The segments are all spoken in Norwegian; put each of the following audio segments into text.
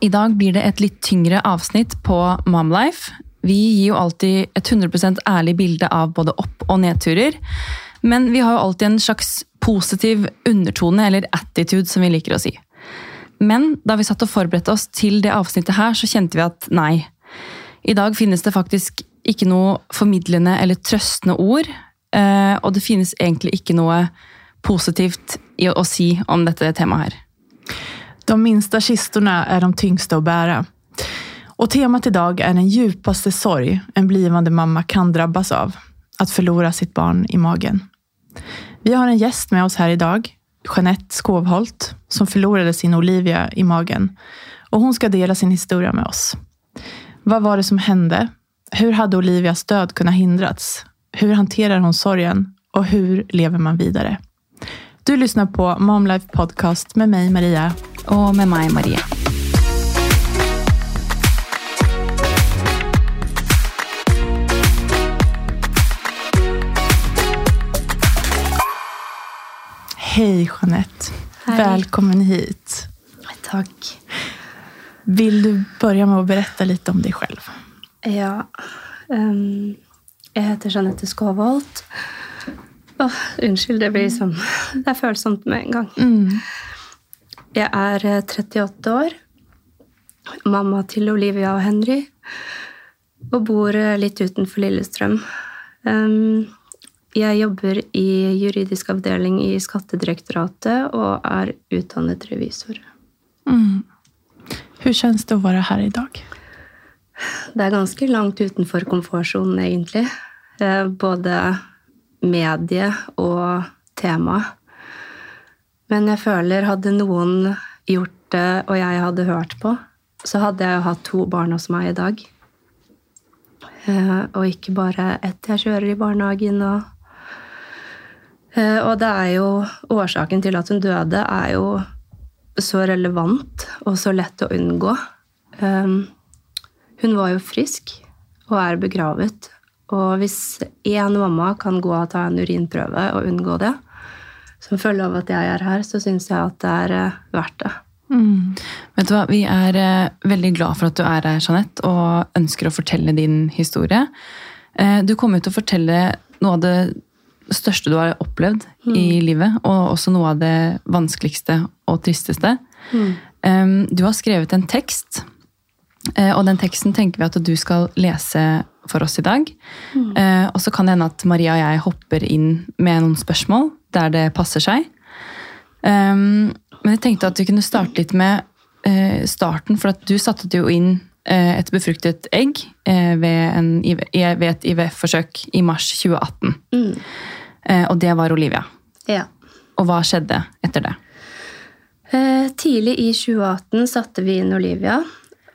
I dag blir det et litt tyngre avsnitt på Momlife. Vi gir jo alltid et 100% ærlig bilde av både opp- og nedturer. Men vi har jo alltid en slags positiv undertone, eller attitude, som vi liker å si. Men da vi satt og forberedte oss til det avsnittet her, så kjente vi at nei. I dag finnes det faktisk ikke noe formidlende eller trøstende ord. eh, Og det finnes egentlig ikke noe positivt å si om dette temaet her. De minsta kistorna är de tyngsta att bära. Och temat idag är den djupaste sorg en blivande mamma kan drabbas av. Att förlora sitt barn i magen. Vi har en gäst med oss här idag, Jeanette Skovholt, som förlorade sin Olivia i magen. Och hon ska dela sin historia med oss. Vad var det som hände? Hur hade Olivias död kunnat hindrats? Hur hanterar hon sorgen? Och hur lever man vidare? Du lyssnar på Momlife Podcast med mig, Maria, Og med meg, Marie. Hej Jeanette. Hej. Välkommen hit. Tack. Vill du börja med å berätta litt om deg selv? Ja. Um, jeg heter Jeanette Skåvold. Oh, unnskyld, det blir som Det er følsomt med en gang. Jeg er eh, 38 år. Mamma til Olivia og Henry. Og bor eh, litt utenfor Lillestrøm. Jeg jobber i juridisk avdeling i Skattedirektoratet og er utdannet revisor. Hvordan kjennes det å være her i dag? Det er ganske langt utenfor komfortsonen, egentlig. Eh, Både medie og tema. Men jeg føler hadde noen gjort det, og jeg hadde hørt på, så hadde jeg jo hatt to barn hos meg i dag. Eh, Og ikke bare ett jeg kjører i barnehagen. Og, Eh, og det er jo årsaken til at hun døde, er jo så relevant og så lett å unngå. Um, hun var jo frisk og er begravet. Og hvis én mamma kan gå og ta en urinprøve og unngå det, som følge av at jeg er her, så syns jeg at det er eh, verdt det. Vet du hva, Vi er eh, veldig glad for at du er her, Jeanette, og ønsker å fortelle din historie. Eh, du kommer til å fortelle noe av det største du har opplevd i livet, og også noe av det vanskeligste og tristeste. Mm. du har skrevet en tekst, og den teksten tenker vi at du skal lese for oss i dag. Eh, og så kan det hende at Maria og jeg hopper inn med noen spørsmål der det passer seg. Um, men jeg tenkte at vi kunne starte litt med eh, starten, for at du satte jo inn eh, et befruktet egg eh, ved, en, ved et IVF-forsøk i mars 2018. Eh, og det var Olivia. Ja. Og hva skjedde etter det? Eh, tidlig i 2018 satte vi inn Olivia,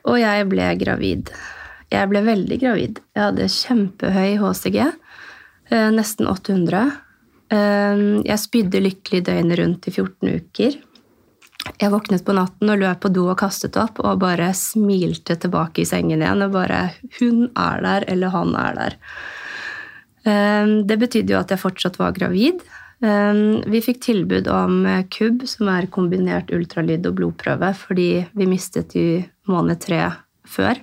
og jeg ble gravid. Jeg ble veldig gravid. Jeg hadde kjempehøy HCG, eh, nesten 800. Eh, jeg spydde lykkelig døgnet rundt i 14 uker. Jeg våknet på natten og løp på do og kastet opp og bare smilte tilbake i sengen igjen. og bare Hun er der, eller han er der. Eh, Det betydde jo at jeg fortsatt var gravid. Vi fikk tilbud om KUB, som er kombinert ultralyd og blodprøve, fordi vi mistet i måned tre før.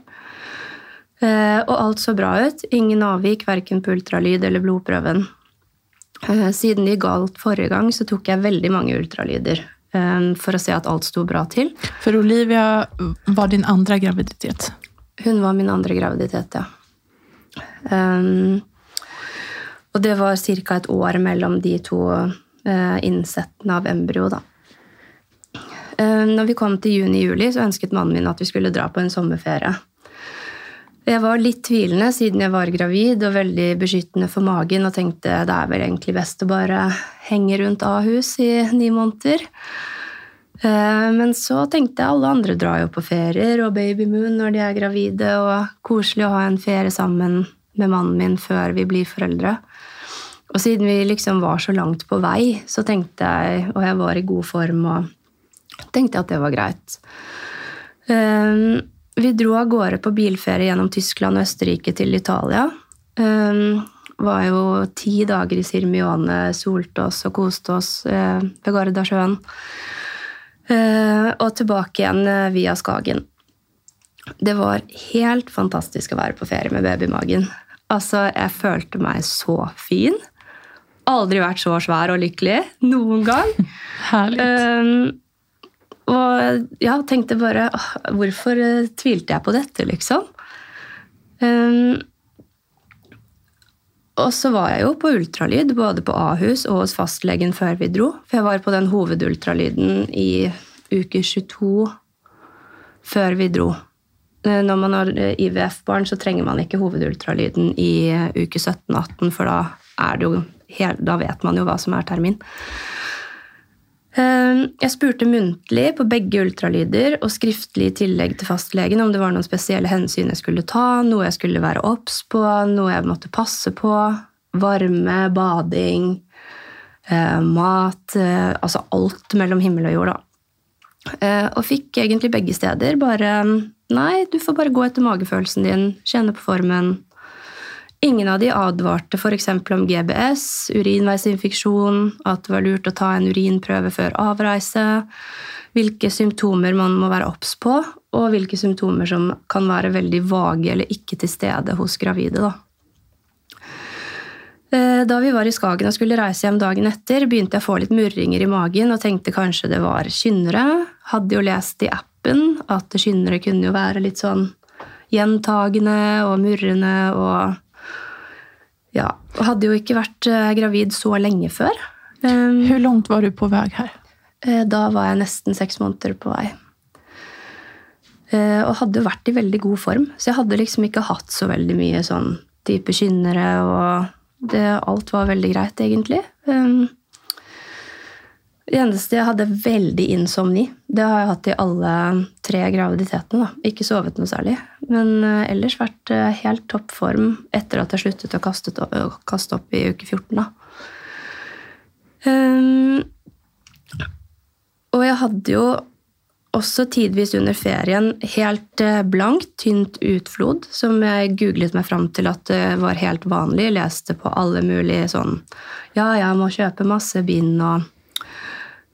Eh, Og alt så bra ut. Ingen avvik, verken på ultralyd eller blodprøven. Eh, Siden det gikk galt forrige gang, så tok jeg veldig mange ultralyder eh, for å se at alt sto bra til. For Olivia var din andre graviditet. Hun var min andre graviditet, ja. Og det var ca. et år mellom de to uh, innsettene av embryo, da. Når vi kom til juni-juli, så ønsket mannen min at vi skulle dra på en sommerferie. Jeg var litt tvilende siden jeg var gravid og veldig beskyttende for magen og tenkte det er vel egentlig best å bare henge rundt Ahus i ni måneder. Eh, Men så tenkte jeg alle andre drar jo på ferier og babymoon når de er gravide, og koselig å ha en ferie sammen med mannen min før vi blir foreldre. Og siden vi liksom var så langt på vei, så tenkte jeg, og jeg var i god form, og tenkte at det var greit. Eh, Vi dro av gårde på bilferie gjennom Tyskland og Østerrike til Italia. Um, var jo ti dager i Sirmione, solte oss og koste oss uh, ved Gardasjøen. Uh, og tilbake igjen uh, via Skagen. Det var helt fantastisk å være på ferie med babymagen. Altså, jeg følte meg så fin. Aldri vært så svær og lykkelig noen gang. Herlig. Um, og ja, tenkte bare Hvorfor eh, tvilte jeg på dette, liksom? Um, og så var jeg jo på ultralyd, både på Ahus og hos fastlegen før vi dro. For jeg var på den hovedultralyden i uke 22 før vi dro. Eh, Når man har eh, IVF-barn, så trenger man ikke hovedultralyden i uke 17-18, for da, jo da vet man jo hva som er termin. Eh, Jeg spurte muntlig på begge ultralyder og skriftlig i tillegg til fastlegen om det var noen spesielle hensyn jeg skulle ta, noe jeg skulle være obs på, noe jeg måtte passe på. Varme, bading, eh, mat eh, Altså alt mellom himmel og jord, da. Eh, Og fikk egentlig begge steder bare Nei, du får bare gå etter magefølelsen din, kjenne på formen. Ingen av de advarte f.eks. om GBS, urinveisinfeksjon, at det var lurt å ta en urinprøve før avreise, hvilke symptomer man må være obs på, og hvilke symptomer som kan være veldig vage eller ikke til stede hos gravide. Da. Eh, Da vi var i Skagen og skulle reise hjem dagen etter, begynte jeg å få litt murringer i magen og tenkte kanskje det var kynnere. Hadde jo lest i appen at kynnere kunne jo være litt sånn gjentagende og murrende og Ja. Og hadde jo ikke vært eh, gravid så lenge før. Hvor langt var du på vei här? Eh, Da var jeg nesten seks måneder på vei. Eh, Og hadde jo vært i veldig god form, så jeg hadde liksom ikke hatt så veldig mye sånn type kynnere, og det, alt var veldig greit, egentlig. Det eneste jeg hadde veldig insomni. Det har jeg hatt i alle tre graviditetene. da. Ikke sovet noe særlig. Men eh, ellers vært eh, helt topp form etter at jeg sluttet å kaste, opp i uke 14. da. Um, og jeg hadde jo også tidvis under ferien helt eh, blankt, tynt utflod, som jeg googlet meg fram til at det var helt vanlig. Leste på alle mulige sånn Ja, jeg må kjøpe masse bind og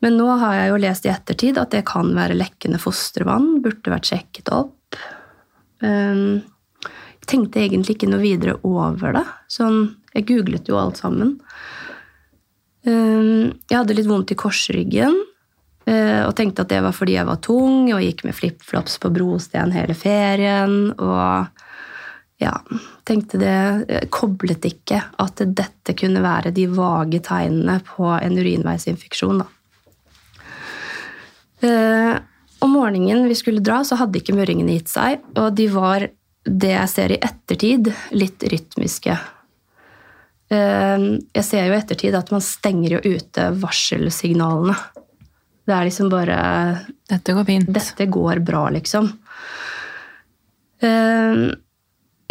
Men nå har jeg jo lest i ettertid at det kan være lekkende fostervann. Burde vært sjekket opp. Um, jeg tenkte egentlig ikke noe videre over det. Sånn, jeg googlet jo alt sammen. Um, jeg hadde litt vondt i korsryggen. eh, Og tenkte at det var fordi jeg var tung og gikk med flipflops på brosten hele ferien. Og ja, tenkte det eh, Koblet ikke at dette kunne være de vage tegnene på en urinveisinfeksjon. da. Eh, Om morgenen vi skulle dra, så hadde ikke murringene gitt seg. Og de var, det jeg ser i ettertid, litt rytmiske. Eh, Jeg ser jo i ettertid at man stenger jo ute varselsignalene. Det er liksom bare Dette går fint. dette går bra, liksom. Eh,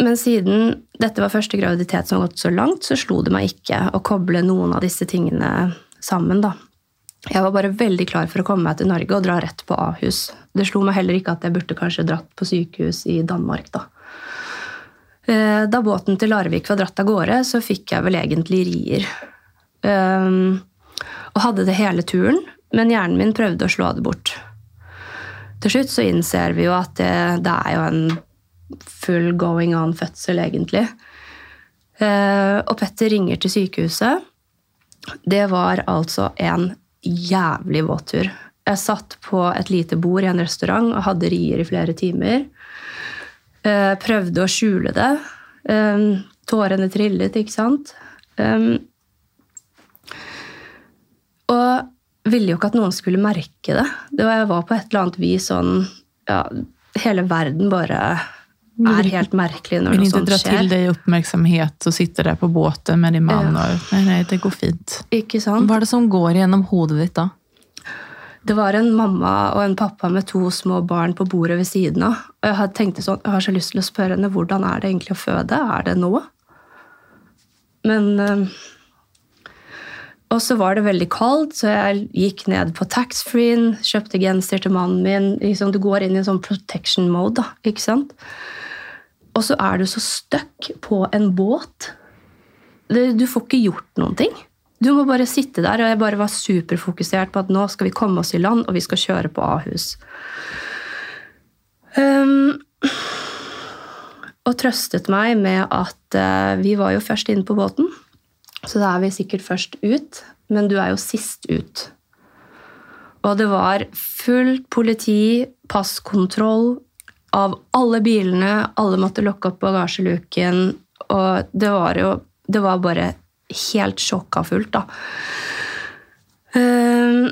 Men siden dette var første graviditet som har gått så langt, så slo det meg ikke å koble noen av disse tingene sammen. da. Jeg var bare veldig klar for å komme meg til Norge og dra rett på Ahus. Det slo meg heller ikke at jeg burde kanskje dratt på sykehus i Danmark, da. Eh, Da båten til Larvik var dratt av gårde, så fikk jeg vel egentlig rier. Um, og hadde det hele turen, men hjernen min prøvde å slå det bort. Til slutt så innser vi jo at det, det er jo en full going on-fødsel, egentlig. Eh, og Petter ringer til sykehuset. Det var altså en jævlig våttur. Jeg satt på et lite bord i en restaurant og hadde rier i flere timer. Eh, prøvde å skjule det. Eh, tårene trillet, ikke sant? Eh, og ville jo ikke at noen skulle merke det. det var, jeg var på et eller annet vis sånn ja, Hele verden bare er helt merkelig når Vill noe inte ikke dra til till dig uppmärksamhet och sitta där på båten med din man. Och, nej, nej, det går fint. Ikke sant? Hva er det som går gjennom hodet ditt da? Det var en mamma og en pappa med to små barn på bordet ved siden av. Og jeg hadde tenkte sånn, jeg har så lyst til å spørre henne hvordan er det egentlig å føde. Er det nå? Men eh, Og så var det veldig kaldt, så jeg gikk ned på taxfree-en, kjøpte genser til mannen min. Liksom, du går inn i en sånn protection mode, da. ikke sant? Og så er du så stuck på en båt. Du får ikke gjort noen ting. Du må bare sitte der, og jeg bare var superfokusert på at nå skal vi komme oss i land, og vi skal kjøre på Ahus. Um, og trøstet meg med at uh, vi var jo først inne på båten, så da er vi sikkert først ut, men du er jo sist ut. Og det var fullt politi, passkontroll av alle bilene, alle måtte lukke opp bagasjeluken, og det var jo Det var bare helt sjokkafullt, da. Um,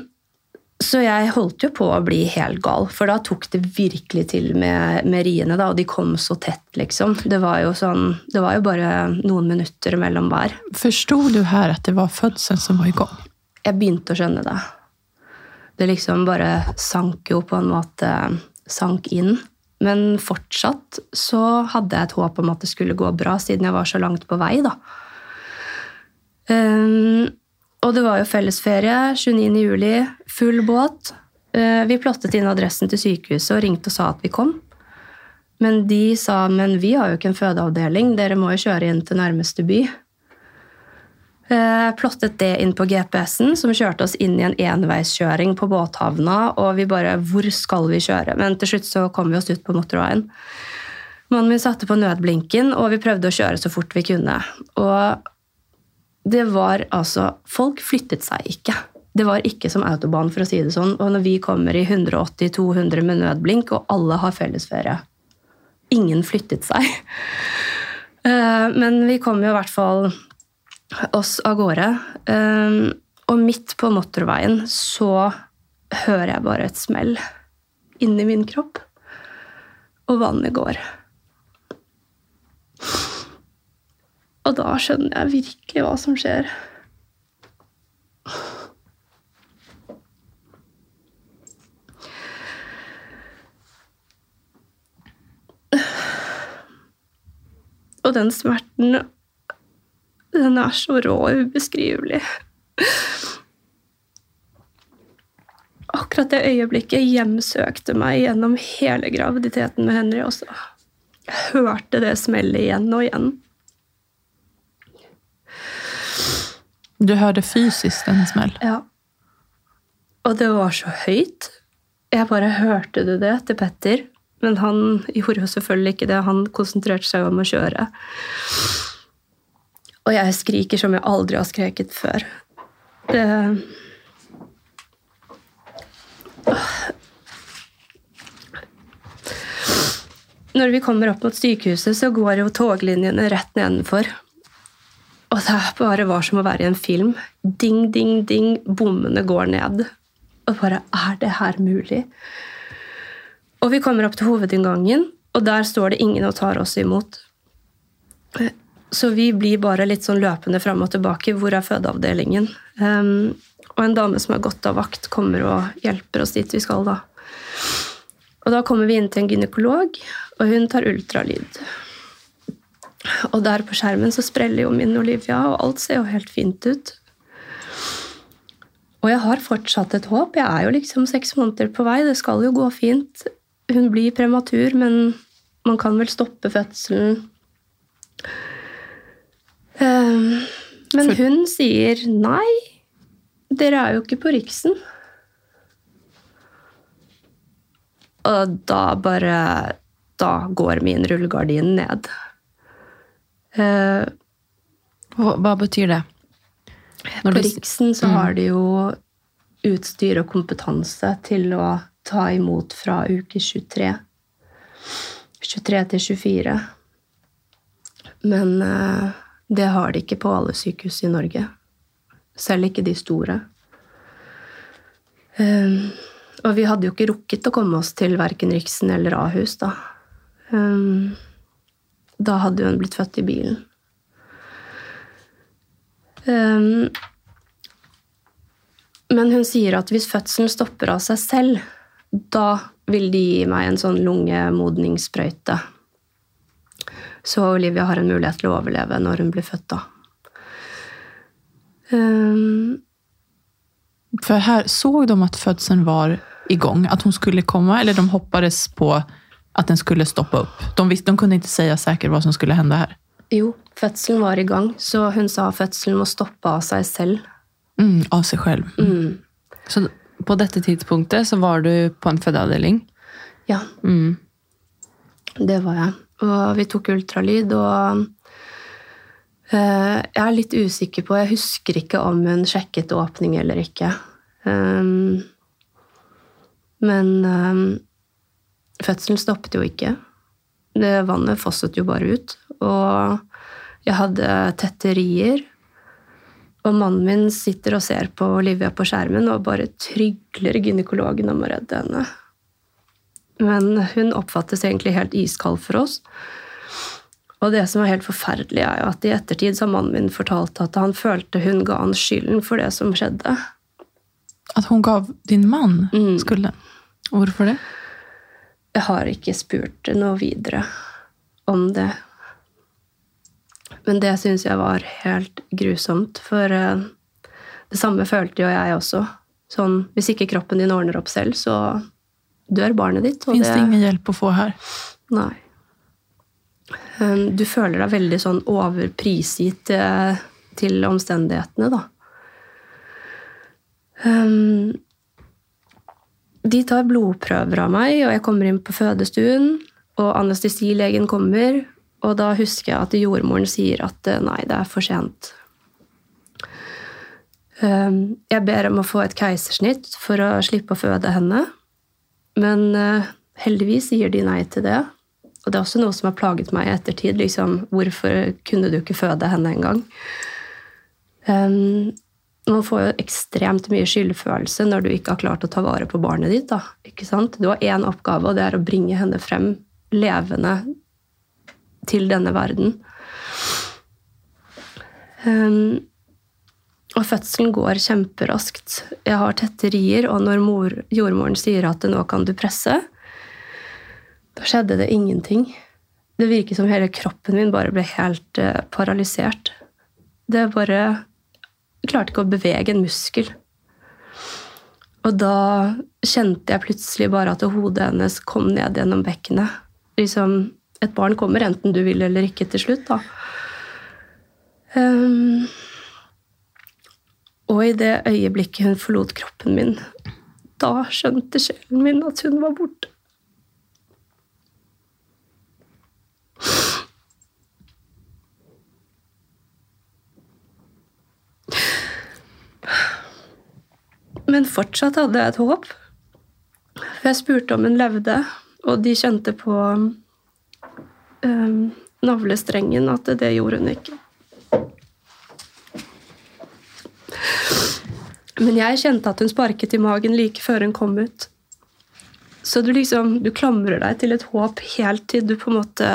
så jeg holdt jo på å bli helt gal, for da tok det virkelig til med, med riene. da, Og de kom så tett, liksom. Det var jo sånn, det var jo bare noen minutter mellom hver. Forsto du her at det var fødselen som var i gang? Jeg begynte å skjønne det. Det liksom bare sank jo på en måte sank inn. Men fortsatt så hadde jeg et håp om at det skulle gå bra, siden jeg var så langt på vei, da. Um, og det var jo fellesferie 29. juli, full båt. Eh, vi plottet inn adressen til sykehuset og ringte og sa at vi kom. Men de sa men vi har jo ikke en fødeavdeling, dere må jo kjøre inn til nærmeste by. Eh, plottet det inn på GPS-en, som kjørte oss inn i en enveiskjøring på båthavna. Og vi bare Hvor skal vi kjøre? Men til slutt så kom vi oss ut på motorveien. Mannen min satte på nødblinken, og vi prøvde å kjøre så fort vi kunne. Og det var altså Folk flyttet seg ikke. Det var ikke som autobahn, for å si det sånn. Og når vi kommer i 180-200 med nødblink, og alle har fellesferie Ingen flyttet seg. Eh, Men vi kom jo i hvert fall oss av gårde. Um, og midt på motorveien så hører jeg bare et smell inni min kropp. Og vannet går. Og da skjønner jeg virkelig hva som skjer. Og den smerten den er så rå og ubeskrivelig. Akkurat det øyeblikket hjemsøkte meg gjennom hele graviditeten med Henry også. Jeg hørte det smellet igjen og igjen. Du hørte fysisk en smell? Ja. Og det var så høyt. Jeg bare hørte det til Petter. Men han gjorde jo selvfølgelig ikke det. Han konsentrerte seg om å kjøre. Og jeg skriker som jeg aldri har skreket før. Det Når vi kommer opp mot sykehuset, så går jo toglinjene rett nedenfor. Og det bare var som å være i en film. Ding, ding, ding, bommene går ned. Og bare Er det her mulig? Og vi kommer opp til hovedinngangen, og der står det ingen og tar oss imot. Så vi blir bare litt sånn løpende fram og tilbake. Hvor er fødeavdelingen? Um, og en dame som har gått av vakt, kommer og hjelper oss dit vi skal. da. Og da kommer vi inn til en gynekolog, og hun tar ultralyd. Og der på skjermen så spreller jo min Olivia, og alt ser jo helt fint ut. Og jeg har fortsatt et håp. Jeg er jo liksom seks måneder på vei. Det skal jo gå fint. Hun blir prematur, men man kan vel stoppe fødselen. Um, men For- hun sier nei, dere er jo ikke på Riksen. Og da bare Da går min rullegardin ned. Uh, Hva, betyr det? Når på Riksen så har de jo utstyr og kompetanse til å ta imot fra uke 23. 23 til 24. Men eh, det har de ikke på alle sykehus i Norge. Selv ikke de store. Um, og vi hadde jo ikke rukket å komme oss til verken Riksen eller Ahus, da. Um, da hadde hun blitt født i bilen. Um, men hun sier at hvis fødselen stopper av seg selv, da vil de gi meg en sånn lungemodningssprøyte. Så Olivia har en mulighet til å overleve når hun blir født, da. Um, for her så de at fødselen var i gang, at hun skulle komme, eller de hoppades på at den skulle stoppe opp? De, visste, de kunne ikke si sikkert hva som skulle hende her? jo, fødselen var i gang, så hun sa fødselen må stoppe av seg selv. Mm, av seg selv. Mm. Så på dette tidspunktet så var du på en fødeavdeling. Ja, Mm. det var jeg. Og vi tok ultralyd, og eh, jeg er litt usikker på Jeg husker ikke om hun sjekket åpning eller ikke. Um, men um, fødselen stoppet jo ikke. Det vannet fosset jo bare ut. Og jeg hadde tetterier. Og mannen min sitter og ser på Olivia på skjermen og bare trygler gynekologen om å redde henne. Men hun oppfattes egentlig helt iskald for oss. Og det som er helt forferdelig, er jo at i ettertid så har mannen min fortalt at han følte hun ga han skylden for det som skjedde. At hun gav din mann Mm. skulden? Hvorfor det? Jeg har ikke spurt noe videre om det. Men det syns jeg var helt grusomt, for eh, det samme følte jo jeg også. Sånn, hvis ikke kroppen din ordner opp selv, så dør barnet ditt. Fins det ingen hjelp å få her? Nei. Um, Du føler deg veldig sånn overprisgitt eh, til omstendighetene, da. Um, de tar blodprøver av meg, og jeg kommer inn på fødestuen, og anestesilegen kommer, og da husker jeg at jordmoren sier at eh, nei, det er for sent. Um, Jeg ber om å få et keisersnitt for å slippe å føde henne, men eh, heldigvis sier de nei til det. Og det er også noe som har plaget meg i ettertid. Liksom, hvorfor kunne du ikke føde henne en gang? Um, man får jo ekstremt mye skyldfølelse når du ikke har klart å ta vare på barnet ditt. Da. Ikke sant? Du har én oppgave, og det er å bringe henne frem levende til denne verden. Um, og fødselen går kjemperaskt. Jeg har tetterier, og når mor, jordmoren sier at nå kan du presse, da skjedde det ingenting. Det virket som hele kroppen min bare ble helt uh, paralysert. Det bare Jeg klarte ikke å bevege en muskel. Og da kjente jeg plutselig bare at hodet hennes kom ned gjennom bekkenet. Liksom, et barn kommer enten du vil eller ikke til slutt, da. Ehm, og i det øyeblikket hun forlot kroppen min, da skjønte sjelen min at hun var borte. Men fortsatt hadde jeg et håp. For jeg spurte om hun levde, og de kjente på um, navlestrengen at det gjorde hun ikke. Men jeg kjente at hun sparket i magen like før hun kom ut. Så du liksom, du klamrer deg til et håp helt til du på en måte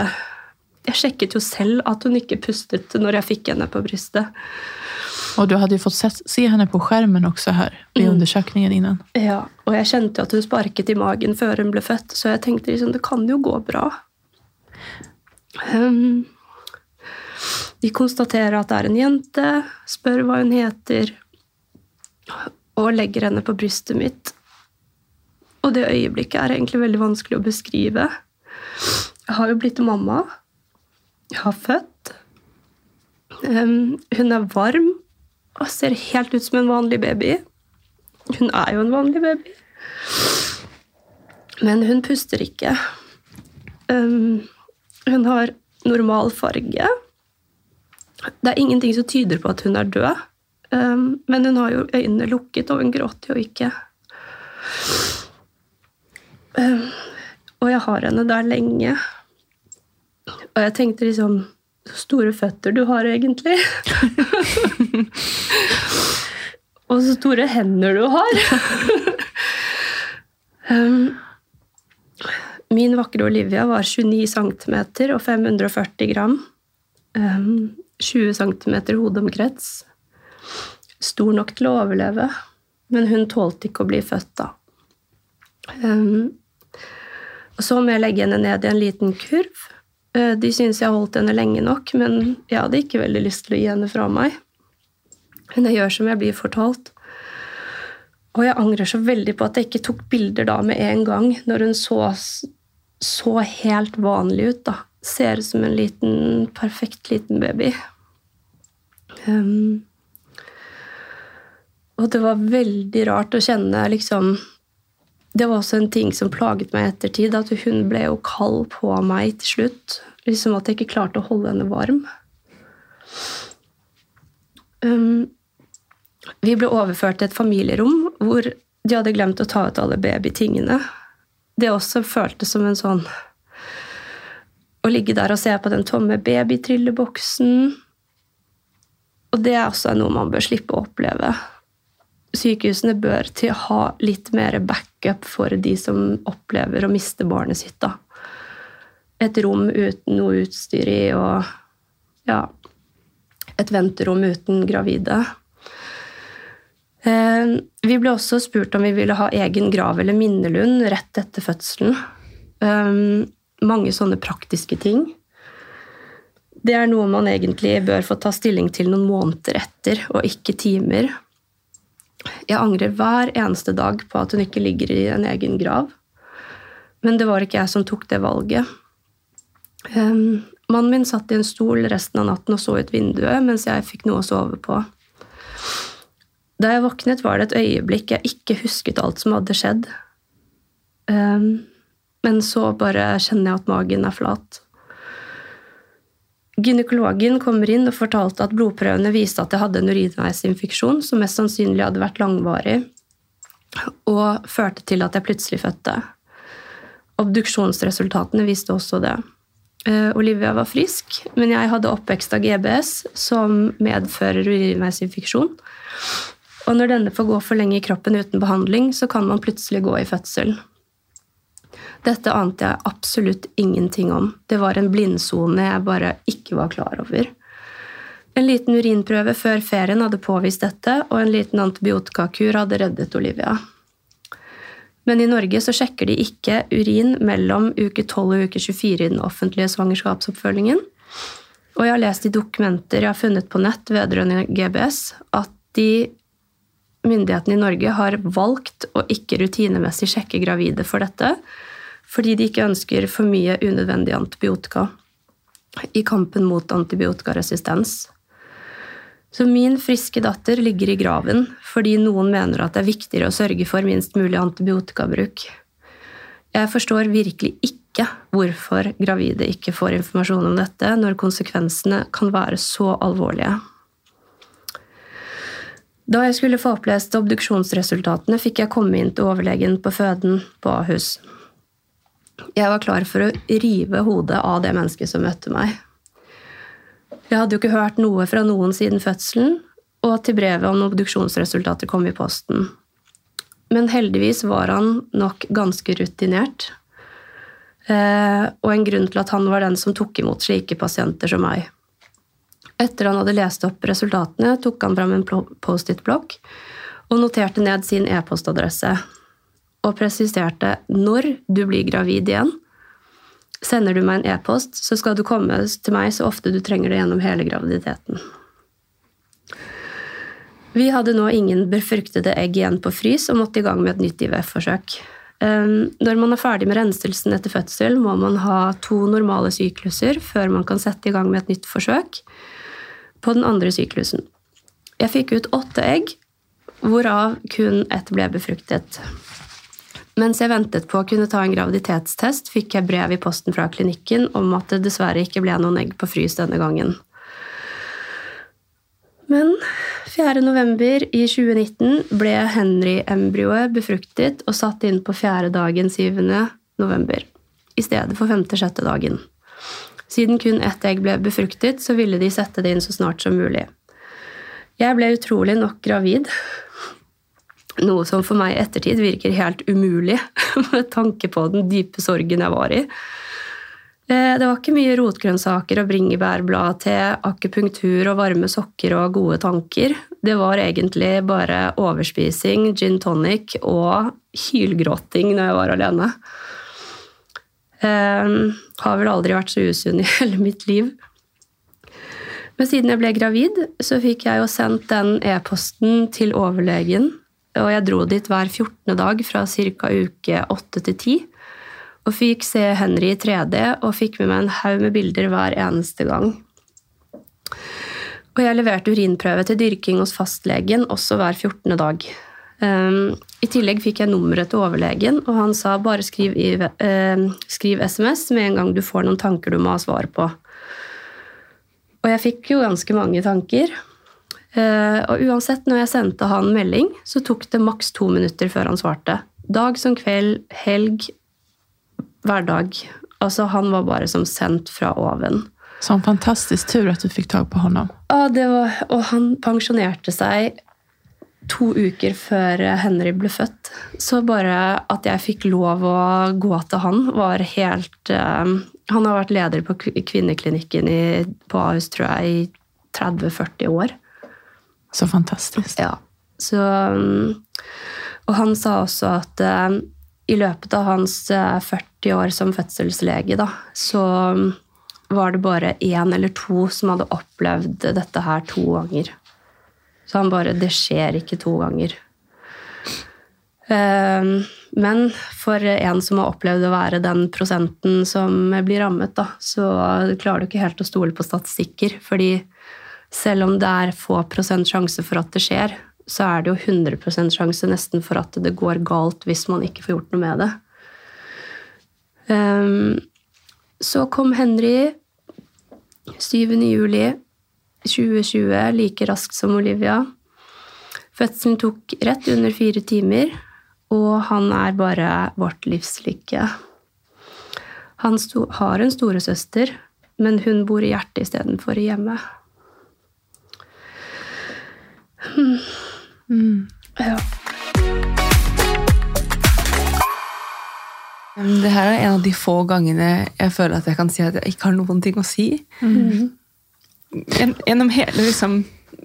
Jeg sjekket jo selv at hun ikke pustet når jeg fikk henne på brystet. Og du hadde jo fått se, se henne på skjermen også her ved Mm. undersökningen innan. Ja, og jeg kjente at hun sparket i magen før hun ble født, så jeg tenkte liksom, det kan jo gå bra. Um, de konstaterer at det er en jente, spør hva hun heter, og legger henne på brystet mitt. Og det øyeblikket er egentlig veldig vanskelig å beskrive. Jeg har jo blitt mamma. Jeg har født. Um, hun er varm og ser helt ut som en vanlig baby. Hun er jo en vanlig baby. Men hun puster ikke. Um, hun har normal farge. Det er ingenting som tyder på at hun er død. Um, men hun har jo øynene lukket, og hun gråter jo ikke. Um, og jeg har henne der lenge. Og jeg tenkte liksom Så store føtter du har egentlig. Og så store hender du har. um, min vakre Olivia var 29 cm og 540 gram. Um, 20 cm hodeomkrets. Stor nok til å overleve, men hun tålte ikke å bli født da. Um, så må jeg legge henne ned i en liten kurv. Uh, de syntes jeg holdt henne lenge nok, men jeg hadde ikke veldig lyst til å gi henne fra meg. Men jeg gjør som jeg blir fortalt. Og jeg angrer så veldig på at jeg ikke tok bilder da med en gang, når hun så, så helt vanlig ut. da. Ser ut som en liten, perfekt liten baby. Um, og det var veldig rart å kjenne liksom Det var også en ting som plaget meg i ettertid, at hun ble jo kald på meg til slutt. Liksom at jeg ikke klarte å holde henne varm. Um, vi ble overført til et familierom hvor de hadde glemt å ta ut alle babytingene. Det også føltes som en sånn Å ligge der og se på den tomme babytrilleboksen. Og det er også noe man bør slippe å oppleve. Sykehusene bør til ha litt mer backup for de som opplever å miste barnet sitt. da. Et rom uten noe utstyr i og ja, et venterom uten gravide. Eh, vi ble også spurt om vi ville ha egen grav eller minnelund rett etter fødselen. Eh, mange sånne praktiske ting. Det er noe man egentlig bør få ta stilling til noen måneder etter, og ikke timer. Jeg angrer hver eneste dag på at hun ikke ligger i en egen grav. Men det var ikke jeg som tok det valget. Um, mannen min satt i en stol resten av natten og så ut vinduet mens jeg fikk noe å sove på. Da jeg våknet, var det et øyeblikk jeg ikke husket alt som hadde skjedd. Um, men så bare kjenner jeg at magen er flat. Gynekologen kommer inn og fortalte at blodprøvene viste at jeg hadde en urinveisinfeksjon som mest sannsynlig hadde vært langvarig, og førte til at jeg plutselig fødte. Obduksjonsresultatene viste også det. Uh, Olivia var frisk, men jeg hadde oppvekst av GBS, som medfører urinveisinfeksjon. Og når denne får gå for lenge i kroppen uten behandling, så kan man plutselig gå i fødsel. Dette ante jeg absolutt ingenting om. Det var en blindsone jeg bare ikke var klar over. En liten urinprøve før ferien hadde påvist dette, og en liten antibiotikakur hadde reddet Olivia. Men i Norge så sjekker de ikke urin mellom uke 12 og uke 24 i den offentlige svangerskapsoppfølgingen. Og jeg har lest i dokumenter jeg har funnet på nett vedrørende GBS, at de myndighetene i Norge har valgt å ikke rutinemessig sjekke gravide for dette, fordi de ikke ønsker for mye unødvendig antibiotika i kampen mot antibiotikaresistens. Så min friske datter ligger i graven fordi noen mener at det er viktigere å sørge for minst mulig antibiotikabruk. Jeg forstår virkelig ikke hvorfor gravide ikke får informasjon om dette når konsekvensene kan være så alvorlige. Da jeg skulle få opplest obduksjonsresultatene, fikk jeg komme inn til overlegen på føden på Ahus. Jeg var klar for å rive hodet av det mennesket som møtte meg. Jeg hadde jo ikke hørt noe fra noen siden fødselen, og til brevet om obduksjonsresultater kom i posten. Men heldigvis var han nok ganske rutinert, eh, og en grunn til at han var den som tok imot slike pasienter som meg. Etter han hadde lest opp resultatene, tok han fram en Post-It-blokk og noterte ned sin e-postadresse. Og presiserte når du blir gravid igjen. Sender du meg en e-post, så skal du komme til meg så ofte du trenger det gjennom hele graviditeten. Vi hadde nå ingen befruktede egg igjen på frys og måtte i gang med et nytt IVF-forsøk. Ehm, når man er ferdig med renselsen etter fødsel, må man ha to normale sykluser før man kan sette i gang med et nytt forsøk på den andre syklusen. Jeg fikk ut åtte egg, hvorav kun ett ble befruktet. Mens jeg ventet på å kunne ta en graviditetstest, fikk jeg brev i posten fra klinikken om at det dessverre ikke ble noen egg på frys denne gangen. Men 4. november i 2019 ble Henry-embryoet befruktet og satt inn på fjerde dagen 7. november, i stedet for femte-sjette dagen. Siden kun ett egg ble befruktet, så ville de sette det inn så snart som mulig. Jeg ble utrolig nok gravid, noe som for meg i ettertid virker helt umulig med tanke på den dype sorgen jeg var i. Eh, det var ikke mye rotgrønnsaker og bringebærblad til akupunktur og varme sokker og gode tanker. Det var egentlig bare overspising, gin tonic og hylgråting når jeg var alene. Jeg har vel aldri vært så usunn i hele mitt liv. Men siden jeg ble gravid, så fikk jeg jo sendt den e-posten til overlegen. Og jeg dro dit hver 14. dag fra ca. uke 8 til 10. Og fikk se Henry i 3D og fikk med meg en haug med bilder hver eneste gang. Og jeg leverte urinprøve til dyrking hos fastlegen også hver 14. dag. Um, I tillegg fikk jeg nummeret til overlegen, og han sa bare skriv, i, uh, skriv SMS med en gang du får noen tanker du må ha svar på. Og jeg fikk jo ganske mange tanker. Uh, og uansett, når jeg sendte han melding, så tok det maks to minutter før han svarte. Dag som kveld, helg, hverdag. Altså, han var bare som sendt fra oven. Sånn fantastisk tur at du fikk tak på honom. Ja, det var, og han pensjonerte seg to uker før Henry ble født. Så bare at jeg fikk lov å gå til han, var helt uh, Han har vært leder på kvinneklinikken i, på Ahus, tror jeg, i 30-40 år. Så fantastisk. Ja. Så, um, og han sa også at uh, i løpet av hans uh, 40 år som fødselslege, da, så um, var det bare én eller to som hadde opplevd dette her to ganger. Så han bare Det skjer ikke to ganger. Men for en som har opplevd å være den prosenten som blir rammet, da, så klarer du ikke helt å stole på statistikker. Fordi selv om det er få prosent sjanse for at det skjer, så er det jo 100 sjanse nesten for at det går galt hvis man ikke får gjort noe med det. Um, så kom Henry 7. juli 2020, like raskt som Olivia. Fødselen tok rett under fire timer, og han er bare vårt livslykke. Han sto, har en storesøster, men hun bor i hjertet istedenfor i hjemmet. Mm. Ja. Det her er en av de få gangene jeg føler at jeg kan si at jeg ikke har noen ting å si. Mm. Gjennom hele liksom,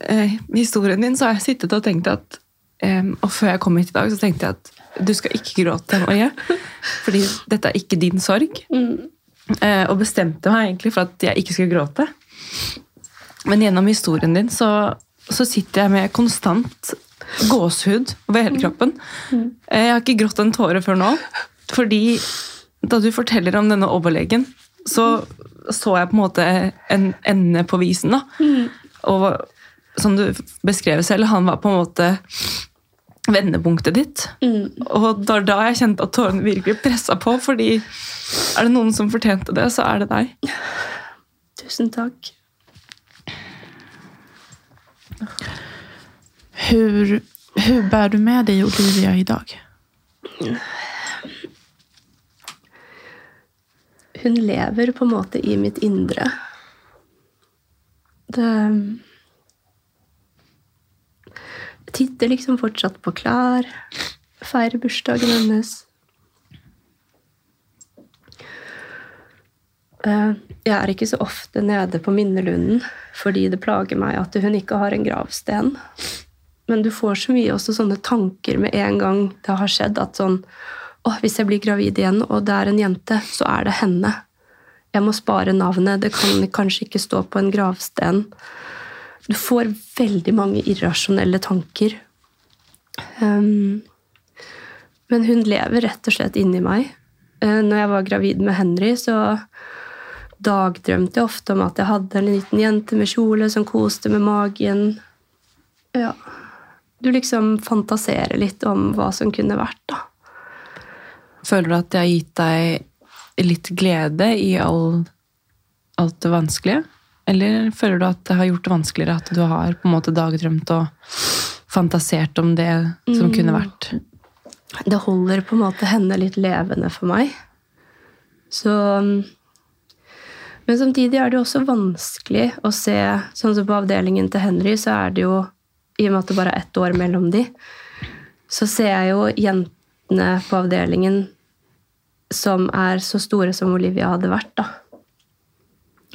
eh, historien din så har jeg sittet og tenkt at eh, Og før jeg kom hit i dag, så tenkte jeg at du skal ikke gråte, Marie. Fordi dette er ikke din sorg. Mm. Og bestemte meg egentlig for at jeg ikke skulle gråte. Men gjennom historien din så, så sitter jeg med konstant gåsehud over hele kroppen. Mm. Eh, jeg har ikke grått en tåre før nå. Fordi da du forteller om denne overlegen, så så jeg på en måte en ende på visen. da. Mm. Og som du beskrev selv, han var på en måte vendepunktet ditt. Mm. Og det var da jeg kjente at tårene virkelig pressa på, fordi er det noen som fortjente det, så er det deg. Tusen takk. Hur, hur bär du med deg, Olivia, i dag? hun lever på en måte i mitt indre. Det titter liksom fortsatt på Klar. Feirer bursdagen hennes. Jeg er ikke så ofte nede på minnelunden fordi det plager meg at hun ikke har en gravsten. Men du får så mye også sånne tanker med en gang det har skjedd, at sånn å, hvis jeg blir gravid igjen, og det er en jente, så er det henne. Jeg må spare navnet. Det kan kanskje ikke stå på en gravsten. Du får veldig mange irrasjonelle tanker. Um, men hun lever rett og slett inni meg. Uh, når jeg var gravid med Henry, så dagdrømte jeg ofte om at jeg hadde en liten jente med kjole som koste med magen. Ja. Du liksom fantaserer litt om hva som kunne vært, da. Føler du at det har gitt deg litt glede i all, alt det vanskelige? Eller føler du at det har gjort det vanskeligere at du har på en måte dagdrømt og fantasert om det som mm. kunne vært? Det holder på en måte henne litt levende for meg. Så Men samtidig er det jo også vanskelig å se Sånn som på avdelingen til Henry, så er det jo I og med at det bare er ett år mellom de, så ser jeg jo jentene på avdelingen som er så store som Olivia hadde vært. da.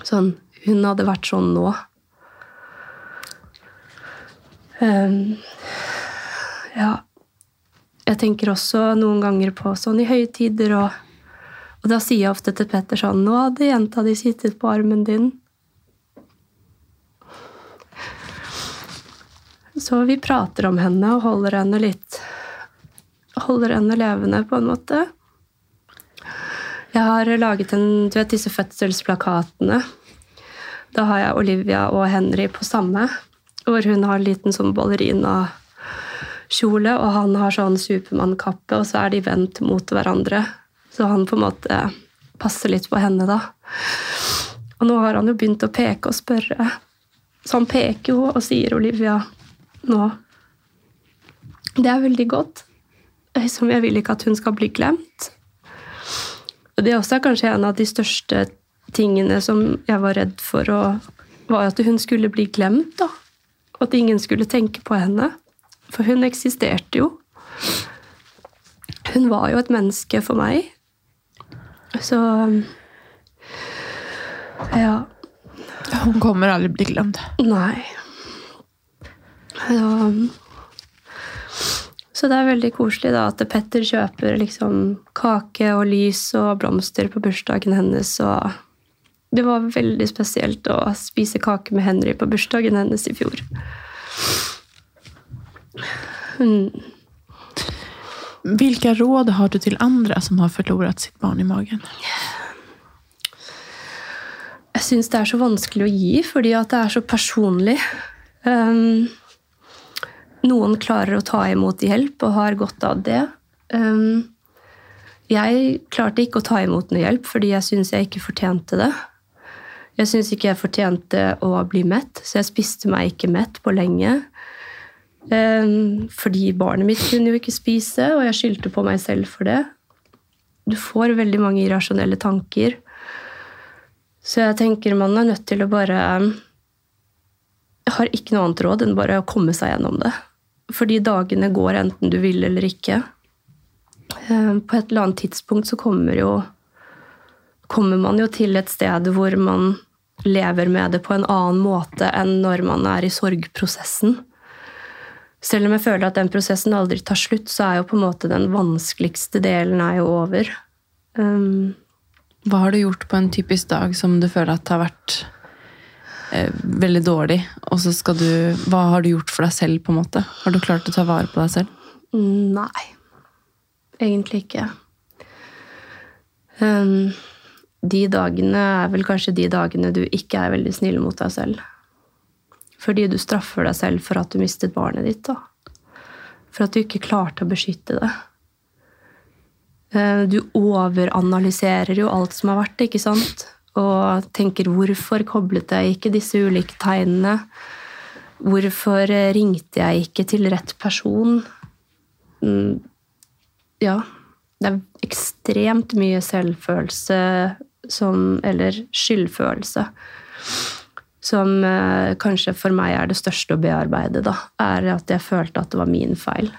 Sånn, hun hadde vært sånn nå. Um, ja. Jeg tenker også noen ganger på sånn i høytider, og, og da sier jeg ofte til Petter sånn Nå hadde jenta di sittet på armen din. Så vi prater om henne og holder henne litt Holder henne levende, på en måte. Jeg har laget en, du vet, disse fødselsplakatene. Da har jeg Olivia og Henry på samme, hvor hun har en liten sånn ballerina kjole, og han har sånn Supermann-kappe, og så er de vendt mot hverandre. Så han på en måte passer litt på henne, da. Og nå har han jo begynt å peke og spørre. Så han peker jo og sier Olivia nå Det er veldig godt. Som jeg vil ikke at hun skal bli glemt. Og det er også kanskje en av de største tingene som jeg var redd for, var at hun skulle bli glemt. da. At ingen skulle tenke på henne. For hun eksisterte jo. Hun var jo et menneske for meg. Så Ja. Hun kommer aldri bli glemt. Nei. Ja. Så det er veldig koselig da at Petter kjøper liksom kake og lys og blomster på bursdagen hennes. Det var veldig spesielt å spise kake med Henry på bursdagen hennes i fjor. Mm. Hvilke råd har du til andre som har forlorat sitt barn i magen? Jeg syns det er så vanskelig å gi, fordi det er så personlig. Um, noen klarer å ta imot hjelp og har godt av det. Um, jeg klarte ikke å ta imot noe hjelp fordi jeg syns jeg ikke fortjente det. Jeg syns ikke jeg fortjente å bli mett, så jeg spiste meg ikke mett på lenge. Um, fordi barnet mitt kunne jo ikke spise, og jeg skyldte på meg selv for det. Du får veldig mange irrasjonelle tanker. Så jeg tenker man er nødt til å bare Jeg har ikke noe annet råd enn bare å komme seg gjennom det. Fordi dagene går enten du vil eller ikke. Um, på et eller annet tidspunkt så kommer jo kommer man jo til et sted hvor man lever med det på en annen måte enn når man er i sorgprosessen. Selv om jeg føler at den prosessen aldri tar slutt, så er jo på en måte den vanskeligste delen er jo over. Um, Hva har du gjort på en typisk dag som du føler at har vært eh, veldig dårlig? Og så skal du Hva har du gjort for deg selv, på en måte? Har du klart å ta vare på deg selv? nei. Egentlig ikke. Um, de dagene er vel kanskje de dagene du ikke er veldig snill mot deg selv. Fordi du straffer deg selv for at du mistet barnet ditt. da. For at du ikke klarte å beskytte det. Eh, du overanalyserer jo alt som har vært, ikke sant? Og tenker 'hvorfor koblet jeg ikke disse ulike tegnene'? Hvorfor ringte jeg ikke til rett person? Mm, ja. Det er ekstremt mye selvfølelse som Eller skyldfølelse som eh, kanskje for meg er det største å bearbeide, da, er at jeg følte at det var min feil.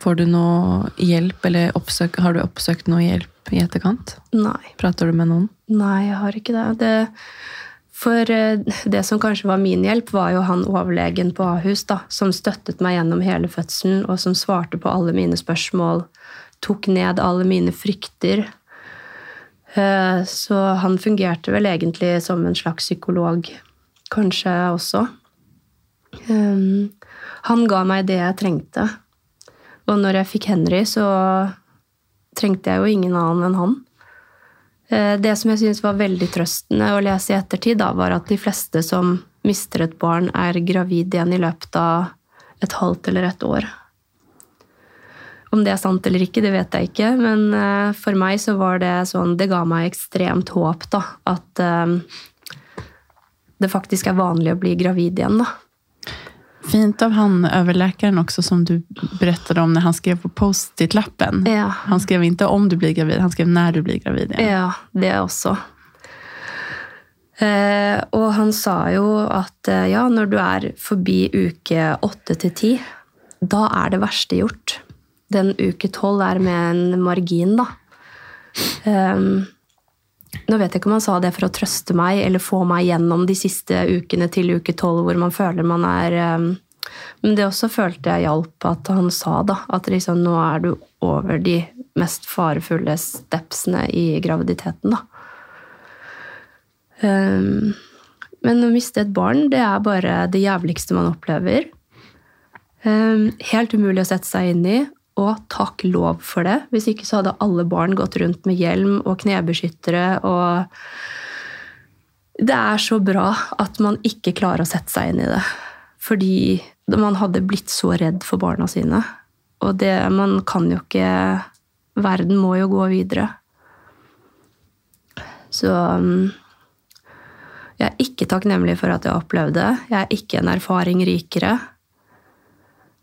Får du noe hjelp, eller oppsøk, har du oppsøkt noe hjelp i etterkant? Nei. Prater du med noen? Nei, jeg har ikke det. det for eh, det som kanskje var min hjelp, var jo han overlegen på Ahus, da, som støttet meg gjennom hele fødselen, og som svarte på alle mine spørsmål, tok ned alle mine frykter, så han fungerte vel egentlig som en slags psykolog, kanskje også. Eh, han ga meg det jeg trengte. Og når jeg fikk Henry, så trengte jeg jo ingen annen enn han. Eh, det som jeg syns var veldig trøstende å lese i ettertid, da, var at de fleste som mister et barn, er gravid igjen i løpet av et halvt eller et år. Om det er sant eller ikke, det vet jeg ikke. Men uh, for meg så var det sånn Det ga meg ekstremt håp, da. At uh, det faktisk er vanlig å bli gravid igjen, da. Fint av han overlekeren også, som du berettet om når han skrev på Post-It-lappen. Ja. Han skrev ikke om du blir gravid, han skrev når du blir gravid. igjen. Ja, det også. Eh, og han sa jo at eh, ja, når du er forbi uke åtte til ti, da er det verste gjort den uke tolv er med en margin, da. Um, nå vet jeg ikke om han sa det for å trøste meg eller få meg gjennom de siste ukene til uke tolv hvor man føler man er um, Men det også følte jeg hjalp at han sa, da. At liksom, nå er du over de mest farefulle stepsene i graviditeten, da. Um, men å miste et barn, det er bare det jævligste man opplever. Um, helt umulig å sette seg inn i, og takk lov for det. Hvis ikke så hadde alle barn gått rundt med hjelm og knebeskyttere og Det er så bra at man ikke klarer å sette seg inn i det. Fordi Man hadde blitt så redd for barna sine. Og det Man kan jo ikke Verden må jo gå videre. Så um, jeg er ikke takknemlig for at jeg opplevde det. Jeg er ikke en erfaring rikere.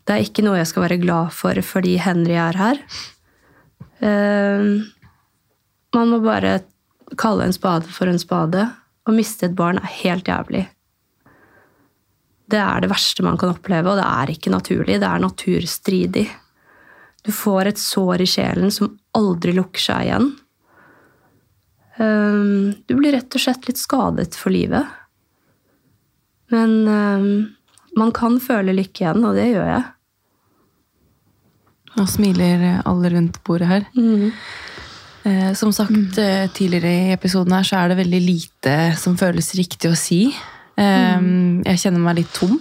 Det er ikke noe jeg skal være glad for fordi Henry er her. Uh, man må bare kalle en spade for en spade. Å miste et barn er helt jævlig. Det er det verste man kan oppleve, og det er ikke naturlig. Det er naturstridig. Du får et sår i sjelen som aldri lukker seg igjen. Um, du blir rett og slett litt skadet for livet. Men um, man kan føle lykke igjen, og det gjør jeg. Nå smiler alle rundt bordet her. Mm. Eh, som sagt mm. tidligere i episoden her, så er det veldig lite som føles riktig å si. Eh, Jeg kjenner meg litt tom.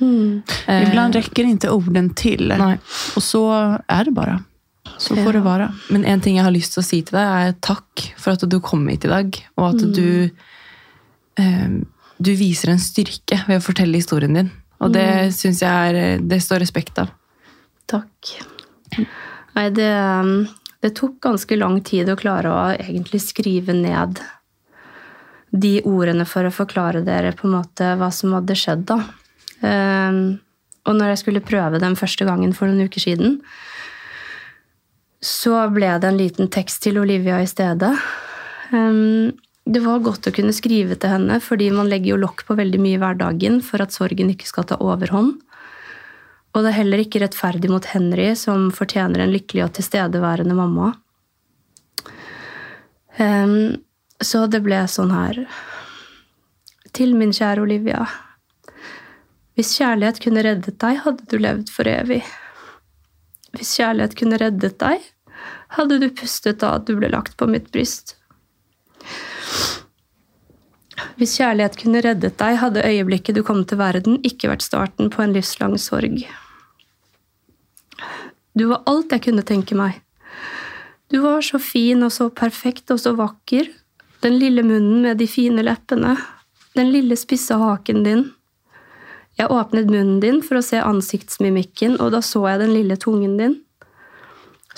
Mm. Eh, Ibland rekker ikke ordene til. Nei. Og så er det bare. Så får det være. Men en ting jeg har lyst til å si til deg, er takk for at du kom hit i dag. Og at du, eh, du viser en styrke ved å fortelle historien din. Og det syns jeg er, det står respekt av. Takk. Nei, det, um, det tok ganske lang tid å klare å egentlig skrive ned de ordene for å forklare dere på en måte hva som hadde skjedd, da. Um, og når jeg skulle prøve den første gangen for noen uker siden, så ble det en liten tekst til Olivia i stedet. Um, det var godt å kunne skrive til henne, fordi man legger jo lokk på veldig mye i hverdagen for at sorgen ikke skal ta overhånd. Og det er heller ikke rettferdig mot Henry, som fortjener en lykkelig og tilstedeværende mamma. Um, så det ble sånn her Til min kjære Olivia. Hvis kjærlighet kunne reddet deg, hadde du levd for evig. Hvis kjærlighet kunne reddet deg, hadde du pustet da du ble lagt på mitt bryst. Hvis kjærlighet kunne reddet deg, hadde øyeblikket du kom til verden, ikke vært starten på en livslang sorg. Du var alt jeg kunne tenke meg. Du var så fin og så perfekt og så vakker. Den lille munnen med de fine leppene. Den lille spisse haken din. Jeg åpnet munnen din for å se ansiktsmimikken, og da så jeg den lille tungen din.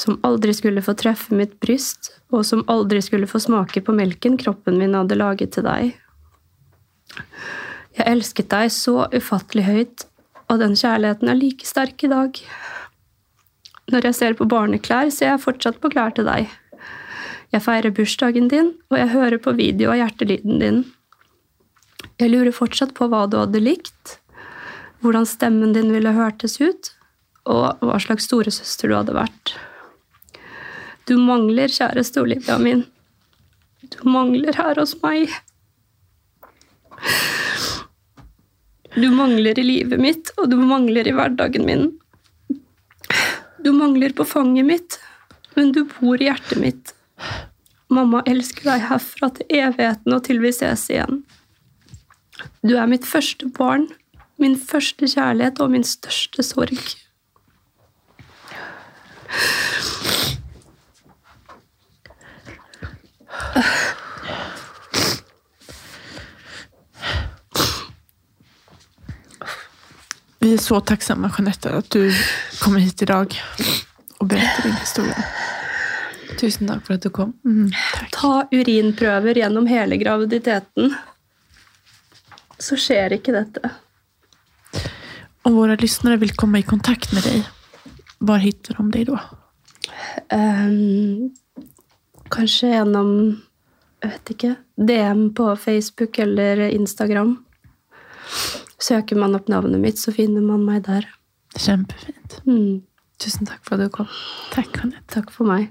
Som aldri skulle få treffe mitt bryst, og som aldri skulle få smake på melken kroppen min hadde laget til deg. Jeg elsket deg så ufattelig høyt, og den kjærligheten er like sterk i dag. Når jeg ser på barneklær, ser jeg fortsatt på klær til deg. Jeg feirer bursdagen din, og jeg hører på video av hjertelyden din. Jeg lurer fortsatt på hva du hadde likt, hvordan stemmen din ville hørtes ut, og hva slags storesøster du hadde vært. Du mangler, kjære Olivia min. Du mangler her hos meg. Du mangler i livet mitt, og du mangler i hverdagen min. Du mangler på fanget mitt, men du bor i hjertet mitt. Mamma elsker deg herfra til evigheten og til vi ses igjen. Du er mitt første barn, min første kjærlighet og min største sorg. Är så tacksamma Jeanette att du kommer hit idag och berättar din historia. Tusen takk for at du kom. Mm. Ta urinprøver gjennom hele graviditeten. Så skjer ikke dette. Om våra lyssnare vill komma i kontakt med dig, var hittar de dig då? Um, kanskje gjennom jeg vet ikke, DM på Facebook eller Instagram. Søker man opp navnet mitt, så finner man meg der. Kjempefint. Mm. Tusen takk for at du kom. Takk, Jeanette. Takk for meg.